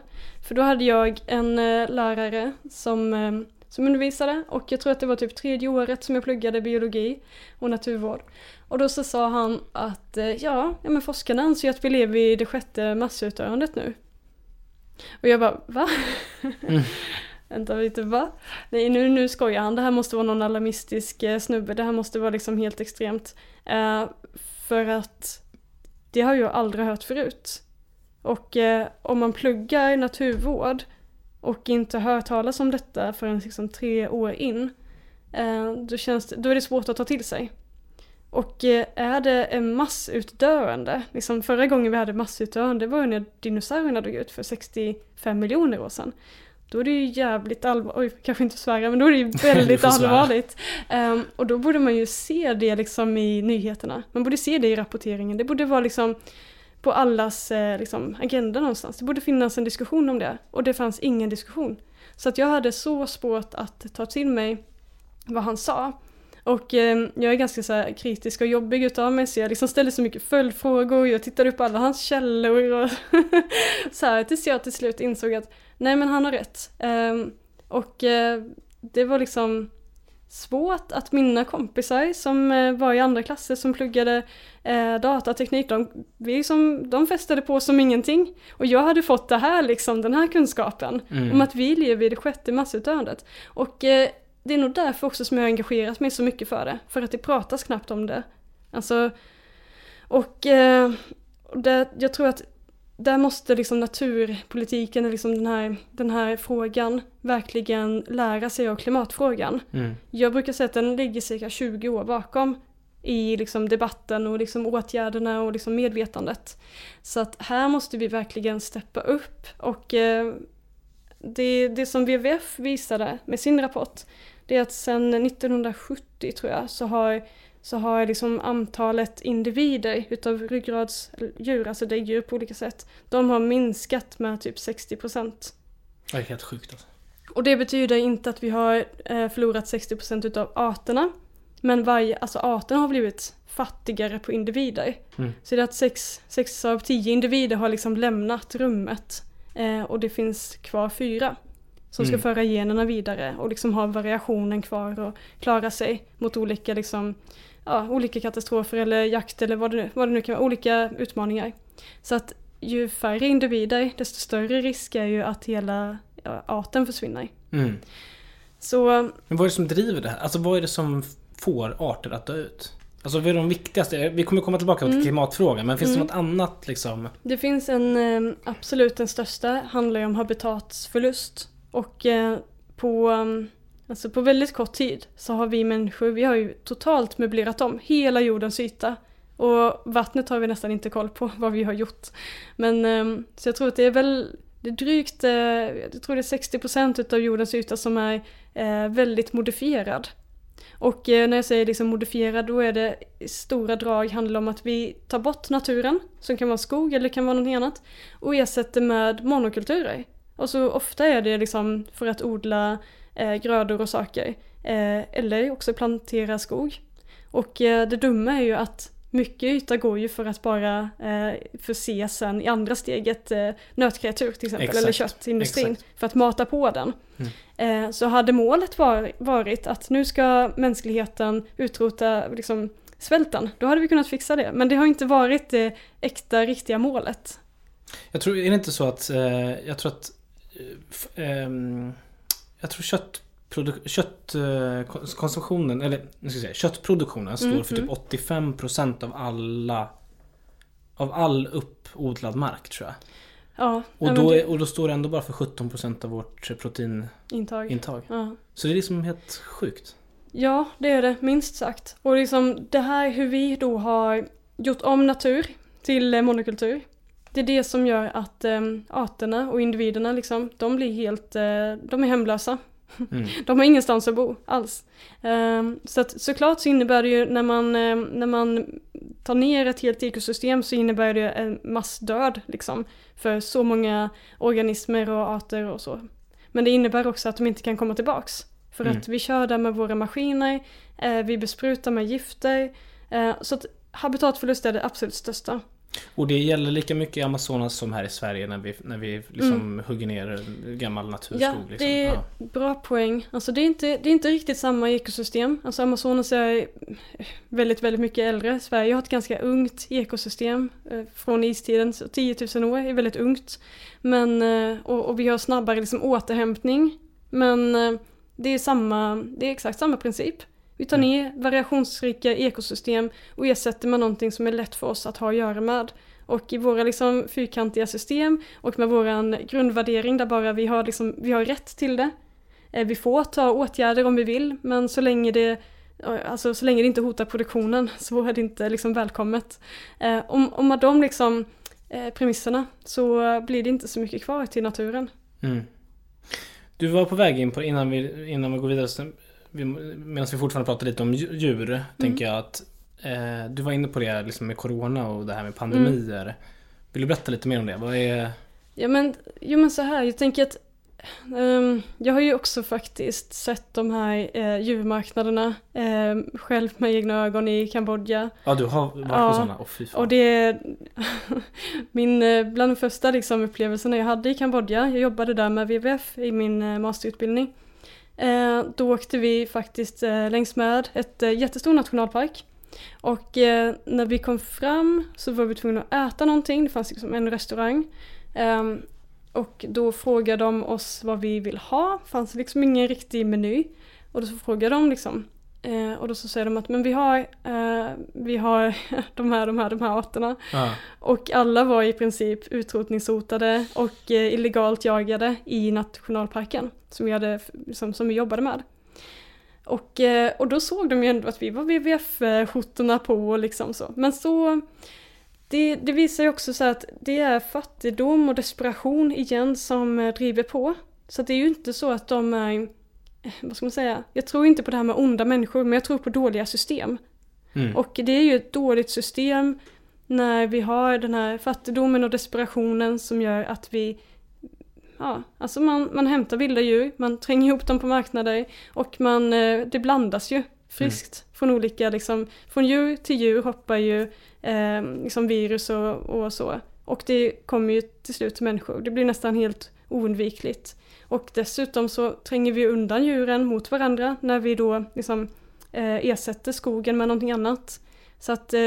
För då hade jag en eh, lärare som, eh, som undervisade och jag tror att det var typ tredje året som jag pluggade biologi och naturvård. Och då så sa han att eh, ja, ja men forskarna anser att vi lever i det sjätte massutdöendet nu. Och jag bara, va? Mm. Vänta lite, va? Nej, nu, nu skojar han. Det här måste vara någon alarmistisk eh, snubbe. Det här måste vara liksom helt extremt. Eh, för att det har jag aldrig hört förut. Och eh, om man pluggar naturvård och inte hör talas om detta förrän liksom tre år in, eh, då, känns det, då är det svårt att ta till sig. Och eh, är det en massutdöende, liksom förra gången vi hade massutdöende var när dinosaurierna dog ut för 65 miljoner år sedan. Då är det ju jävligt allvarligt, oj kanske inte svära men då är det ju väldigt allvarligt. Ehm, och då borde man ju se det liksom i nyheterna. Man borde se det i rapporteringen. Det borde vara liksom på allas eh, liksom, agenda någonstans. Det borde finnas en diskussion om det. Och det fanns ingen diskussion. Så att jag hade så svårt att ta till mig vad han sa. Och eh, jag är ganska så här, kritisk och jobbig utav mig så jag liksom ställde så mycket följdfrågor. Jag tittade upp alla hans källor och så här tills jag till slut insåg att nej men han har rätt. Ehm, och eh, det var liksom svårt att mina kompisar som eh, var i andra klasser som pluggade eh, datateknik, de, vi som, de festade på som ingenting. Och jag hade fått det här liksom, den här kunskapen Mm. om att vi lever i det sjätte massutdöendet. Och eh, det är nog därför också som jag har engagerat mig så mycket för det. För att det pratas knappt om det. Alltså, och eh, det, jag tror att där måste liksom naturpolitiken, liksom den, här, den här frågan, verkligen lära sig av klimatfrågan. Mm. Jag brukar säga att den ligger cirka 20 år bakom i liksom debatten och liksom åtgärderna och liksom medvetandet. Så att här måste vi verkligen steppa upp och eh, det, det som WWF visade med sin rapport det är att sedan 1970 tror jag så har, så har liksom antalet individer utav ryggradsdjur, alltså däggdjur på olika sätt, de har minskat med typ 60 procent. Det är helt sjukt alltså. Och det betyder inte att vi har eh, förlorat 60 procent utav arterna, men varje, alltså arterna har blivit fattigare på individer. Mm. Så det är att sex, sex av tio individer har liksom lämnat rummet eh, och det finns kvar fyra. Som ska Mm. föra generna vidare och liksom ha variationen kvar och klara sig mot olika, liksom, ja, olika katastrofer eller jakt eller vad det, nu- vad det nu kan vara, olika utmaningar. Så att ju färre individer desto större risk är ju att hela ja, arten försvinner. Mm. Så Men vad är det som driver det här? Alltså vad är det som får arter att dö ut? Alltså vad är de viktigaste? Vi kommer komma tillbaka till Mm. klimatfrågan, men finns det Mm. något annat liksom? Det finns en, eh, absolut den största, handlar ju om habitatsförlust. Och eh, på, mm, alltså på väldigt kort tid så har vi människor, vi har ju totalt möblerat om hela jordens yta. Och vattnet har vi nästan inte koll på vad vi har gjort. Men mm, så jag tror att det är väl, det är drygt, eh, jag tror det är 60% utav jordens yta som är eh, väldigt modifierad. Och när jag säger liksom modifierad då är det i stora drag handlar om att vi tar bort naturen, som kan vara skog eller kan vara något annat, och ersätter med monokulturer. Och så ofta är det liksom för att odla eh, grödor och saker. Eh, eller också plantera skog. Och eh, det dumma är ju att mycket yta går ju för att bara eh, förse sen i andra steget eh, nötkreatur till exempel, Exakt, eller köttindustrin, exakt. för att mata på den. Mm. Eh, så hade målet var, varit att nu ska mänskligheten utrota liksom, svälten, då hade vi kunnat fixa det. Men det har inte varit det äkta, riktiga målet. Jag tror, är det inte så att, eh, jag tror att, jag tror köttkonsumtionen, eller nu ska jag säga, köttproduktionen står Mm, för typ mm. 85% av alla, av all uppodlad mark tror jag. Ja, Och då, är, och då står det ändå bara för 17% av vårt proteinintag. intag. Ja. Så det är liksom helt sjukt. Ja, det är det, minst sagt. Och liksom det här hur vi då har gjort om natur till monokultur. Det är det som gör att eh, arterna och individerna liksom, de blir helt, eh, de är hemlösa. Mm. De har ingenstans att bo alls. Eh, så att, såklart så innebär det ju när man, eh, när man tar ner ett helt ekosystem så innebär det en massdöd liksom. För så många organismer och arter och så. Men det innebär också att de inte kan komma tillbaks. För Mm. att vi kör där med våra maskiner, eh, vi besprutar med gifter. Eh, så att habitatförlust är det absolut största. Och det gäller lika mycket i Amazonas som här i Sverige när vi, när vi liksom Mm. hugger ner gammal naturskog. Ja, liksom. det är Ja. bra poäng. Alltså det är, inte, det är inte riktigt samma ekosystem. Alltså Amazonas är väldigt, väldigt mycket äldre. Sverige har ett ganska ungt ekosystem eh, från istiden, så 10 000 år är väldigt ungt. Men, eh, och, och vi har snabbare liksom återhämtning. Men eh, det är, samma, det är exakt samma princip. Vi tar ner variationsrika ekosystem och ersätter med någonting som är lätt för oss att ha att göra med. Och i våra liksom fyrkantiga system och med våran grundvärdering där bara vi har, liksom, vi har rätt till det. Eh, Vi får ta åtgärder om vi vill men så länge det, alltså, så länge det inte hotar produktionen så är det inte liksom välkommet. Eh, Om, om med de liksom, eh, premisserna så blir det inte så mycket kvar till naturen. Mm. Du var på väg in på, innan vi, innan vi går vidare, vi- medan vi fortfarande pratar lite om dju- djur, Mm. tänker jag att eh, du var inne på det liksom med Corona och det här med pandemier. Mm. Vill du berätta lite mer om det? Vad är... Ja men, jo men så här, jag tänker att ehm, jag har ju också faktiskt sett de här eh, djurmarknaderna eh, själv med egna ögon i Kambodja. Ja, du har varit Ja, på sådana? Åh fy fan. Och det min, eh, bland de första liksom, upplevelserna jag hade i Kambodja, jag jobbade där med WWF i min eh, masterutbildning. Eh, då åkte vi faktiskt eh, längs med ett eh, jättestor nationalpark. Och när vi kom fram så var vi tvungna att äta någonting, det fanns liksom en restaurang. Ehm, och då frågade de oss vad vi vill ha, Det fanns liksom ingen riktig meny. Och då så frågade de liksom eh, och då så säger de att men vi har, eh, vi har de här, de här, de här arterna. Ja. Och alla var i princip utrotningshotade och eh, illegalt jagade i nationalparken som vi, hade, som, som vi jobbade med. Och, eh, och då såg de ju ändå att vi var WWF-skjortorna på och liksom så. Men så, det, det visar ju också så att det är fattigdom och desperation igen som eh, driver på. Så det är ju inte så att de är, eh, vad ska man säga, jag tror inte på det här med onda människor men jag tror på dåliga system. Mm. Och det är ju ett dåligt system när vi har den här fattigdomen och desperationen som gör att vi Ja, alltså man, man hämtar vilda djur, man tränger ihop dem på marknader och man, eh, det blandas ju friskt från olika, liksom, från djur till djur hoppar ju eh, liksom virus och, och så. Och det kommer ju till slut till människor, det blir nästan helt oundvikligt. Och dessutom så tränger vi undan djuren mot varandra när vi då liksom eh, ersätter skogen med någonting annat. Så att eh,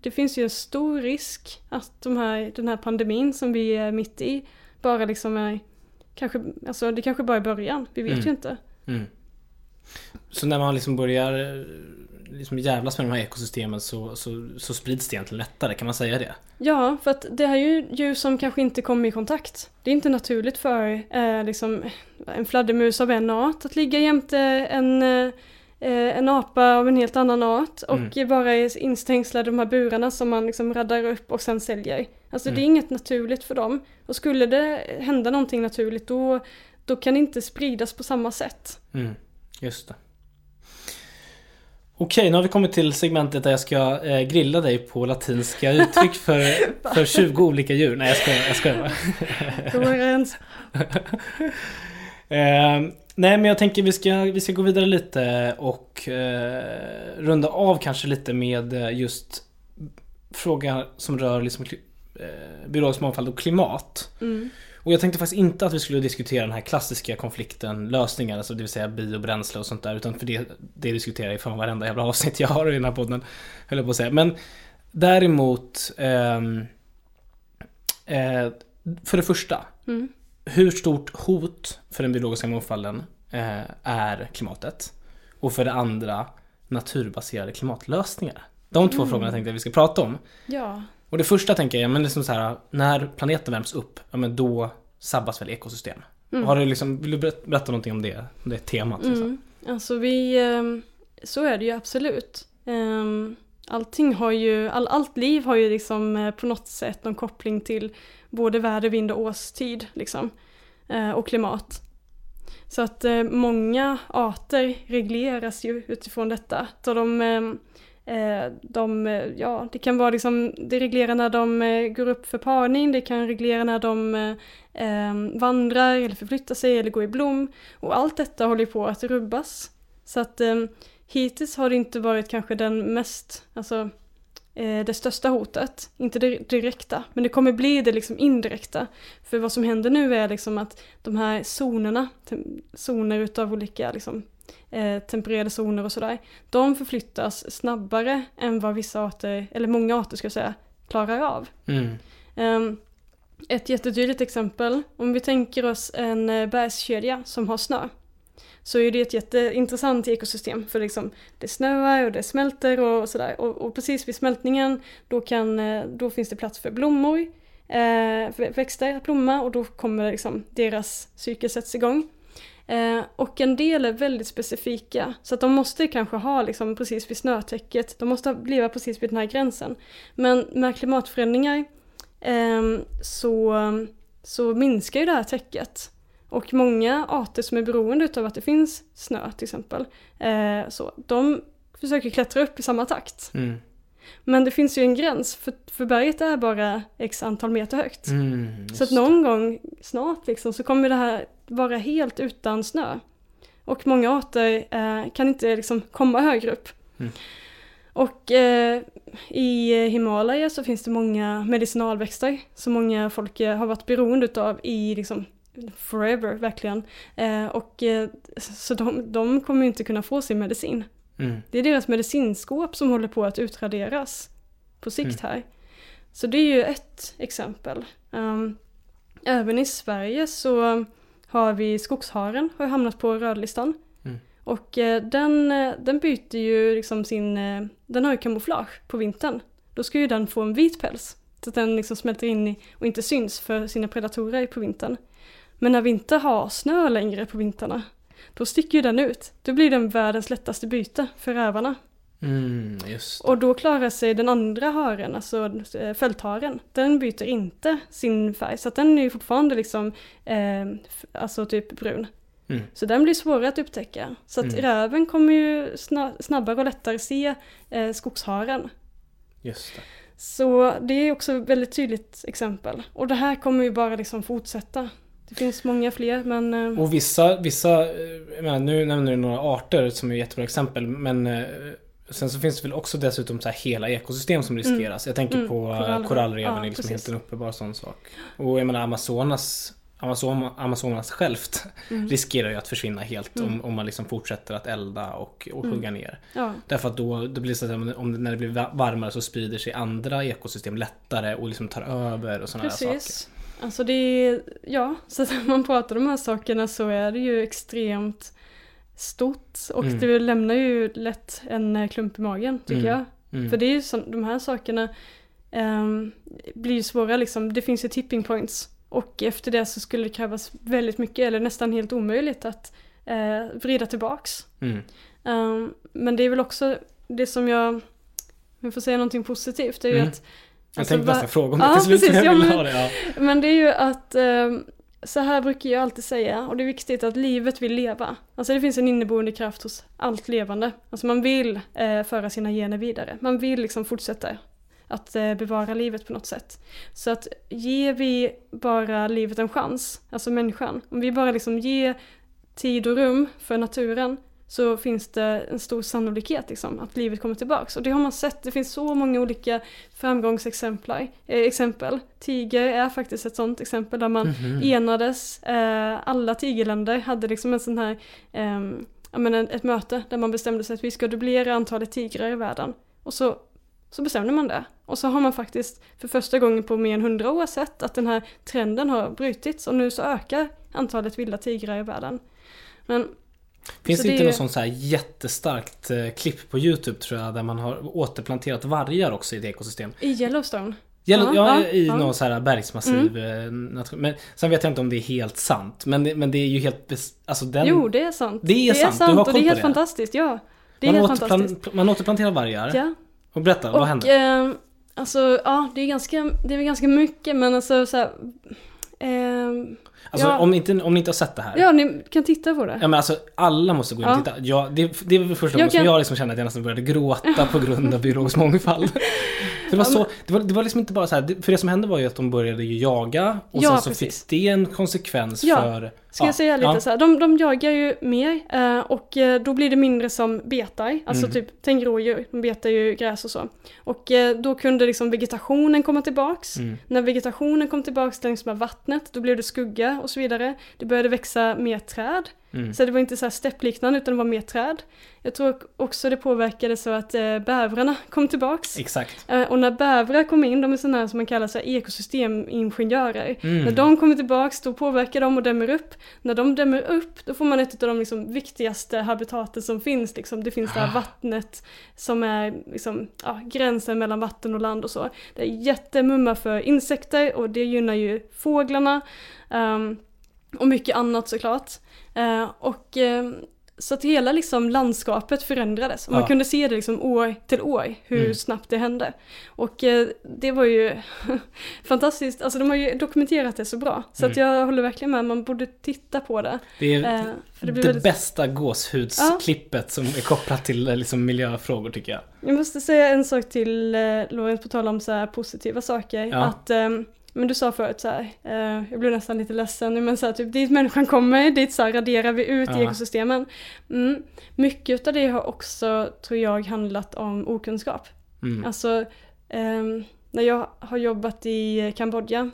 det finns ju en stor risk att de här, den här pandemin som vi är mitt i bara liksom är kanske, alltså det kanske bara är början, vi vet Mm. ju inte. Mm. Så när man liksom börjar eh, liksom jävlas med de här ekosystemen så, så, så sprids det egentligen lättare, kan man säga det? Ja, för att det här är ju djur som kanske inte kommer i kontakt. Det är inte naturligt för eh, liksom, en fladdermus av en art att ligga jämte en, eh, en apa av en helt annan art och Mm. vara instängslade i de här burarna som man liksom raddar upp och sen säljer. Alltså det är Mm. inget naturligt för dem. Och skulle det hända någonting naturligt då, då kan det inte spridas på samma sätt. Mm, just det. Okej, nu har vi kommit till segmentet där jag ska eh, grilla dig på latinska uttryck för, för 20 olika djur. Nej, jag skojar, jag skojar en... Eh, nej men jag tänker vi ska, vi ska gå vidare lite och eh, runda av kanske lite med eh, just frågan som rör liksom, eh, biologisk mångfald och klimat. Mm. Och jag tänkte faktiskt inte att vi skulle diskutera den här klassiska konflikten, lösningar, alltså det vill säga biobränsle och sånt där. Utan för det, det diskuterar jag i fan varenda jävla avsnitt jag har i den här podden. Höll jag på att säga. Men däremot, ehm, eh, för det första. Mm. Hur stort hot för den biologiska mångfalden eh, är klimatet? Och för det andra, naturbaserade klimatlösningar. De två frågorna tänkte jag vi ska prata om. Ja. Och det första tänker jag, men liksom så här, när planeten värms upp, ja men då sabbas väl ekosystem? Har du liksom, vill du berätta, någonting om det, om det temat? Liksom? Mm. Alltså vi, ehm, så är det ju absolut. Ehm, Allting har ju, all, allt liv har ju liksom eh, på något sätt någon koppling till både väder, vind och årstid liksom. Eh, Och klimat. Så att eh, många arter regleras ju utifrån detta. Så de, ehm, eh, Eh, de, eh, ja, det kan vara liksom, det reglerar när de eh, går upp för parning, det kan reglera när de eh, ehm, vandrar eller förflyttar sig eller går i blom. Och allt detta håller ju på att rubbas. Så att eh, hittills har det inte varit kanske den mest, alltså eh, det största hotet. Inte det direkta, men det kommer bli det liksom indirekta. För vad som händer nu är liksom att de här zonerna, zoner utav olika liksom, eh, tempererade zoner och sådär, de förflyttas snabbare än vad vissa arter, eller många arter ska jag säga, klarar av. Mm. Ehm, ett jättetydligt exempel, om vi tänker oss en eh, bergskedja som har snö. Så är det ett jätteintressant ekosystem för liksom det snöar och det smälter och sådär. Och, och precis vid smältningen då, kan, eh, då finns det plats för blommor, eh, växter att blomma och då kommer liksom deras cykel sätts igång. Eh, och en del är väldigt specifika så att de måste kanske ha liksom precis vid snötäcket, de måste leva precis vid den här gränsen. Men med klimatförändringar eh, så, så minskar ju det här täcket. Och många arter som är beroende av att det finns snö till exempel, eh, så, de försöker klättra upp i samma takt. Mm. Men det finns ju en gräns, för, för berget är bara x antal meter högt. Mm. Så att någon gång snart liksom så kommer det här vara helt utan snö. Och många arter eh, kan inte liksom komma högre upp. Mm. Och eh, i Himalaya så finns det många medicinalväxter som många folk eh, har varit beroende utav i liksom forever verkligen. Eh, och eh, så de, de kommer inte kunna få sin medicin. Mm. Det är deras medicinskåp som håller på att utraderas på sikt här. Så det är ju ett exempel. Um, även i Sverige så har vi skogsharen har hamnat på rödlistan. Mm. Och eh, den, eh, den byter ju liksom sin, eh, den har ju kamouflage på vintern. Då ska ju den få en vit päls. Så att den liksom smälter in i, och inte syns för sina predatorer på vintern. Men när vi inte har snö längre på vintrarna, då sticker ju den ut. Då blir den världens lättaste byte för rävarna. Mm. Och då klarar sig den andra haren, alltså eh, fältharen, den byter inte sin färg. Så den är ju fortfarande liksom, eh, alltså typ brun. Mm. Så den blir svårare att upptäcka. Så att Mm. räven kommer ju sna- snabbare och lättare se eh, skogsharen. Just det. Så det är också ett väldigt tydligt exempel. Och det här kommer ju bara liksom fortsätta. Det finns många fler men... eh, Och vissa, vissa, eh, menar, nu nämner du några arter som är jättebra exempel, men eh, sen så finns det väl också dessutom så här hela ekosystem som riskeras. Jag tänker Mm, på korallrev. korallrev. korallreven, Ja, liksom helt en uppenbar sån sak. Och jag menar Amazonas, Amazon, Amazonas självt Mm. riskerar ju att försvinna helt om, om man liksom fortsätter att elda och, och Mm. hugga ner. ja, Därför att då, då blir det så att om, när det blir va- varmare så sprider sig andra ekosystem lättare och liksom tar över och sådana här saker. Alltså det är, ja, så när man pratar om de här sakerna så är det ju extremt stort och Mm. det lämnar ju lätt en eh, klump i magen tycker Mm. jag. Mm. För det är ju så, de här sakerna ehm, blir ju svåra liksom, det finns ju tipping points. Och efter det så skulle det krävas väldigt mycket, eller nästan helt omöjligt att eh, vrida tillbaks. Ehm, men det är väl också det som jag, om jag får säga någonting positivt, det är ju Mm. att Jag alltså, tänkte va- nästan fråga om det Ja, till slut, precis, jag ja, men- ha det. Ja. Men det är ju att ehm, så här brukar jag alltid säga och det är viktigt att livet vill leva. Alltså det finns en inneboende kraft hos allt levande. Alltså man vill eh, föra sina gener vidare. Man vill liksom fortsätta att eh, bevara livet på något sätt. Så att ger vi bara livet en chans, alltså människan, om vi bara liksom ger tid och rum för naturen så finns det en stor sannolikhet liksom, att livet kommer tillbaks. Och det har man sett, det finns så många olika framgångsexempel. Eh, exempel. Tiger är faktiskt ett sånt exempel där man Mhm. enades, eh, alla tigerländer hade liksom en sån här, ehm, ja men en- ett möte där man bestämde sig att vi ska dubblera antalet tigrar i världen. Och så, så bestämde man det. Och så har man faktiskt för första gången på mer än hundra år sett att den här trenden har brutits och nu så ökar antalet vilda tigrar i världen. Men Finns det det inte är- något sånt så här jättestarkt eh, klipp på YouTube tror jag där man har återplanterat vargar också i ett ekosystem? i Yellowstone, Gäller, Ja, ja, i ja. någon så här bergsmassiv eh, nation. Men sen vet jag inte om det är helt sant. Men det, men det är ju helt... Alltså den... jo det är sant. Det är sant, du har och koll det är helt det. fantastiskt, ja. Det är man, helt återplan- fantastiskt. man återplanterar vargar. Ja. Och berätta, vad och, händer? ehm, alltså, ja, det är ganska, det är ganska mycket, men alltså så här, ehm, Alltså ja. om, inte, om ni inte har sett det här. ja, ni kan titta på det. Ja men alltså alla måste gå in och Ja. titta. Ja, det, det var första Jag gången som kan- jag liksom kände att jag nästan började gråta på grund av biologisk mångfald. Det var, Ja, så, det, var, det var liksom inte bara så här, för det som hände var ju att de började ju jaga och Ja, sen så precis. fick det en konsekvens Ja. för... Ska jag säga lite ja. så här, de, de jagar ju mer eh, och eh, då blir det mindre som betar, alltså Mm. typ, tänk rådjur, de betar ju gräs och så. Och eh, då kunde liksom vegetationen komma tillbaks. Mm. När vegetationen kom tillbaks längs med vattnet, då blev det skugga och så vidare. Det började växa mer träd. Mm. Så det var inte så här steppliknande utan det var mer träd. Jag tror också det påverkade så att eh, bävrarna kom tillbaks. Exakt. Eh, och när bävrar kom in, de är sådana här som man kallar så ekosystemingenjörer. Mm. När de kommer tillbaks då påverkar de och dämmer upp. När de dämmer upp då får man ett av de liksom, viktigaste habitaten som finns. Liksom. Det finns det Ah. här vattnet som är liksom, ja, gränsen mellan vatten och land och så. Det är jättemumma för insekter och det gynnar ju fåglarna. ehm, och mycket annat såklart. Eh, och ehm, så att hela liksom landskapet förändrades. Och man Ja. kunde se det liksom år till år, hur Mm. snabbt det hände. Och eh, det var ju fantastiskt, alltså de har ju dokumenterat det så bra. Så att Mm. jag håller verkligen med, man borde titta på det. Det är Eh, det, det väldigt... bästa gåshudsklippet som är kopplat till eh, liksom, miljöfrågor tycker jag. Jag måste säga en sak till eh, Lorentz på tal om så positiva saker. Ja. Att, ehm, men du sa förut så här, eh, jag blev nästan lite ledsen nu, men så här, typ dit människan kommer, dit så här raderar vi ut Ja. i ekosystemen. Mm. Mycket av det har också, tror jag, handlat om okunskap. Mm. Alltså, ehm, när jag har jobbat i Kambodja,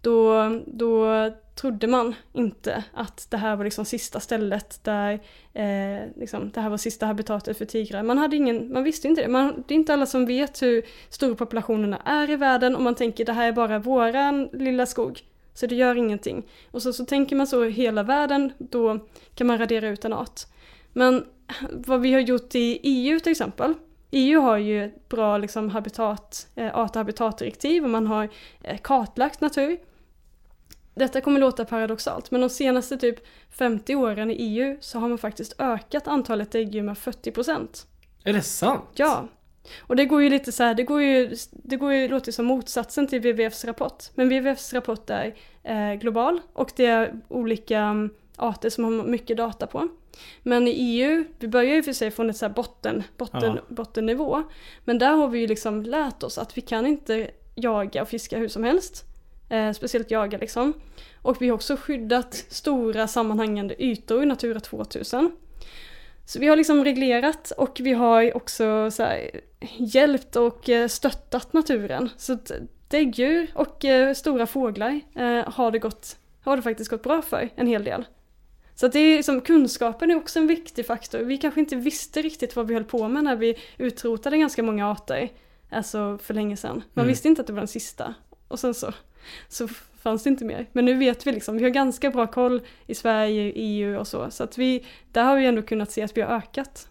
då, då trodde man inte att det här var liksom sista stället där eh, liksom, det här var sista habitatet för tigrar. Man, hade ingen, man visste inte det. Man, det är inte alla som vet hur stora populationerna är i världen och man tänker det här är bara våran lilla skog. Så det gör ingenting. Och så, så tänker man så i hela världen, då kan man radera ut en art. Men vad vi har gjort i EU till exempel. EU har ju ett bra liksom, habitat, eh, art och habitatdirektiv och man har eh, kartlagt natur. Detta kommer låta paradoxalt, men de senaste typ 50 åren i EU så har man faktiskt ökat antalet däggdjur med 40% Är det sant? Ja. Och det går ju lite så här, det går ju, det går ju, låter som motsatsen till WWFs rapport. Men WWFs rapport är eh, global och det är olika mm, arter som har mycket data på. Men i EU, vi börjar ju för sig från ett så botten, botten, ja. bottennivå. Men där har vi ju liksom lärt oss att vi kan inte jaga och fiska hur som helst. Eh, speciellt jaga liksom. Och vi har också skyddat stora sammanhängande ytor i Natura 2000. Så vi har liksom reglerat och vi har också så här, hjälpt och eh, stöttat naturen. Så däggdjur och eh, stora fåglar eh, har, det gått, har det faktiskt gått bra för en hel del. Så att det är som kunskapen är också en viktig faktor. Vi kanske inte visste riktigt vad vi höll på med när vi utrotade ganska många arter. Alltså för länge sedan. Man mm. visste inte att det var den sista. Och sen så, så fanns det inte mer. Men nu vet vi liksom, vi har ganska bra koll i Sverige, EU och så. Så att vi, där har vi ändå kunnat se att vi har ökat.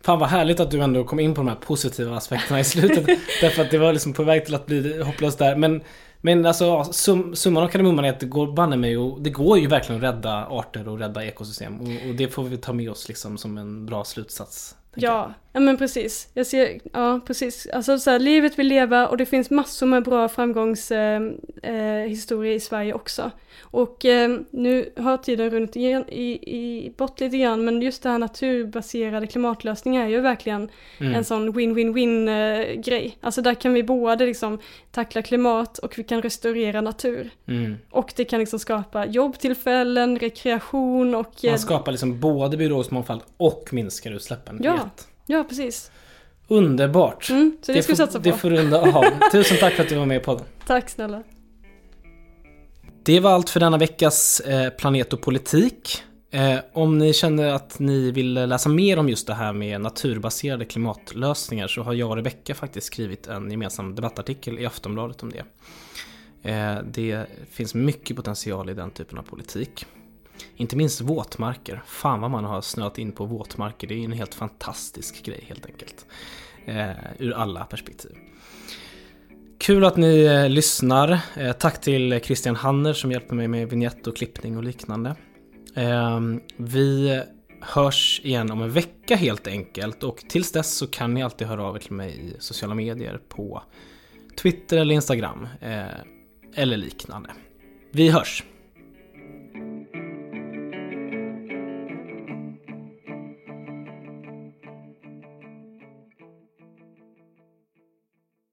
Fan vad härligt att du ändå kom in på de här positiva aspekterna i slutet. därför att det var liksom på väg till att bli hopplöst där. Men men alltså sum, summan av kardemumman är att det går banne mig och det går ju verkligen att rädda arter och rädda ekosystem. Och, och det får vi ta med oss liksom som en bra slutsats. Ja, ja men precis. Jag ser, ja precis. Alltså så här, livet vill leva och det finns massor med bra framgångshistorier eh, eh, i Sverige också. Och eh, nu har tiden runnit igen, i, i, bort lite grann men just det här naturbaserade klimatlösningar är ju verkligen mm. en sån win-win-win eh, grej. Alltså där kan vi både liksom tackla klimat och vi kan restaurera natur. Mm. Och det kan liksom skapa jobbtillfällen, rekreation och... Man skapar liksom både biologisk mångfald och minskar utsläppen. Ja, ja precis. Underbart! Mm, så det, det, får, satsa på. det får runda av. Tusen tack för att du var med i podden. Tack snälla. Det var allt för denna veckas eh, Planet och politik. Eh, om ni känner att ni vill läsa mer om just det här med naturbaserade klimatlösningar så har jag och Rebecka faktiskt skrivit en gemensam debattartikel i Aftonbladet om det. Eh, det finns mycket potential i den typen av politik. Inte minst våtmarker. Fan vad man har snöat in på våtmarker. Det är en helt fantastisk grej helt enkelt. Eh, ur alla perspektiv. Kul att ni eh, lyssnar. Eh, tack till Christian Hanner som hjälper mig med vignett och klippning och liknande. Eh, vi hörs igen om en vecka helt enkelt och tills dess så kan ni alltid höra av er till mig i sociala medier på Twitter eller Instagram eh, eller liknande. Vi hörs!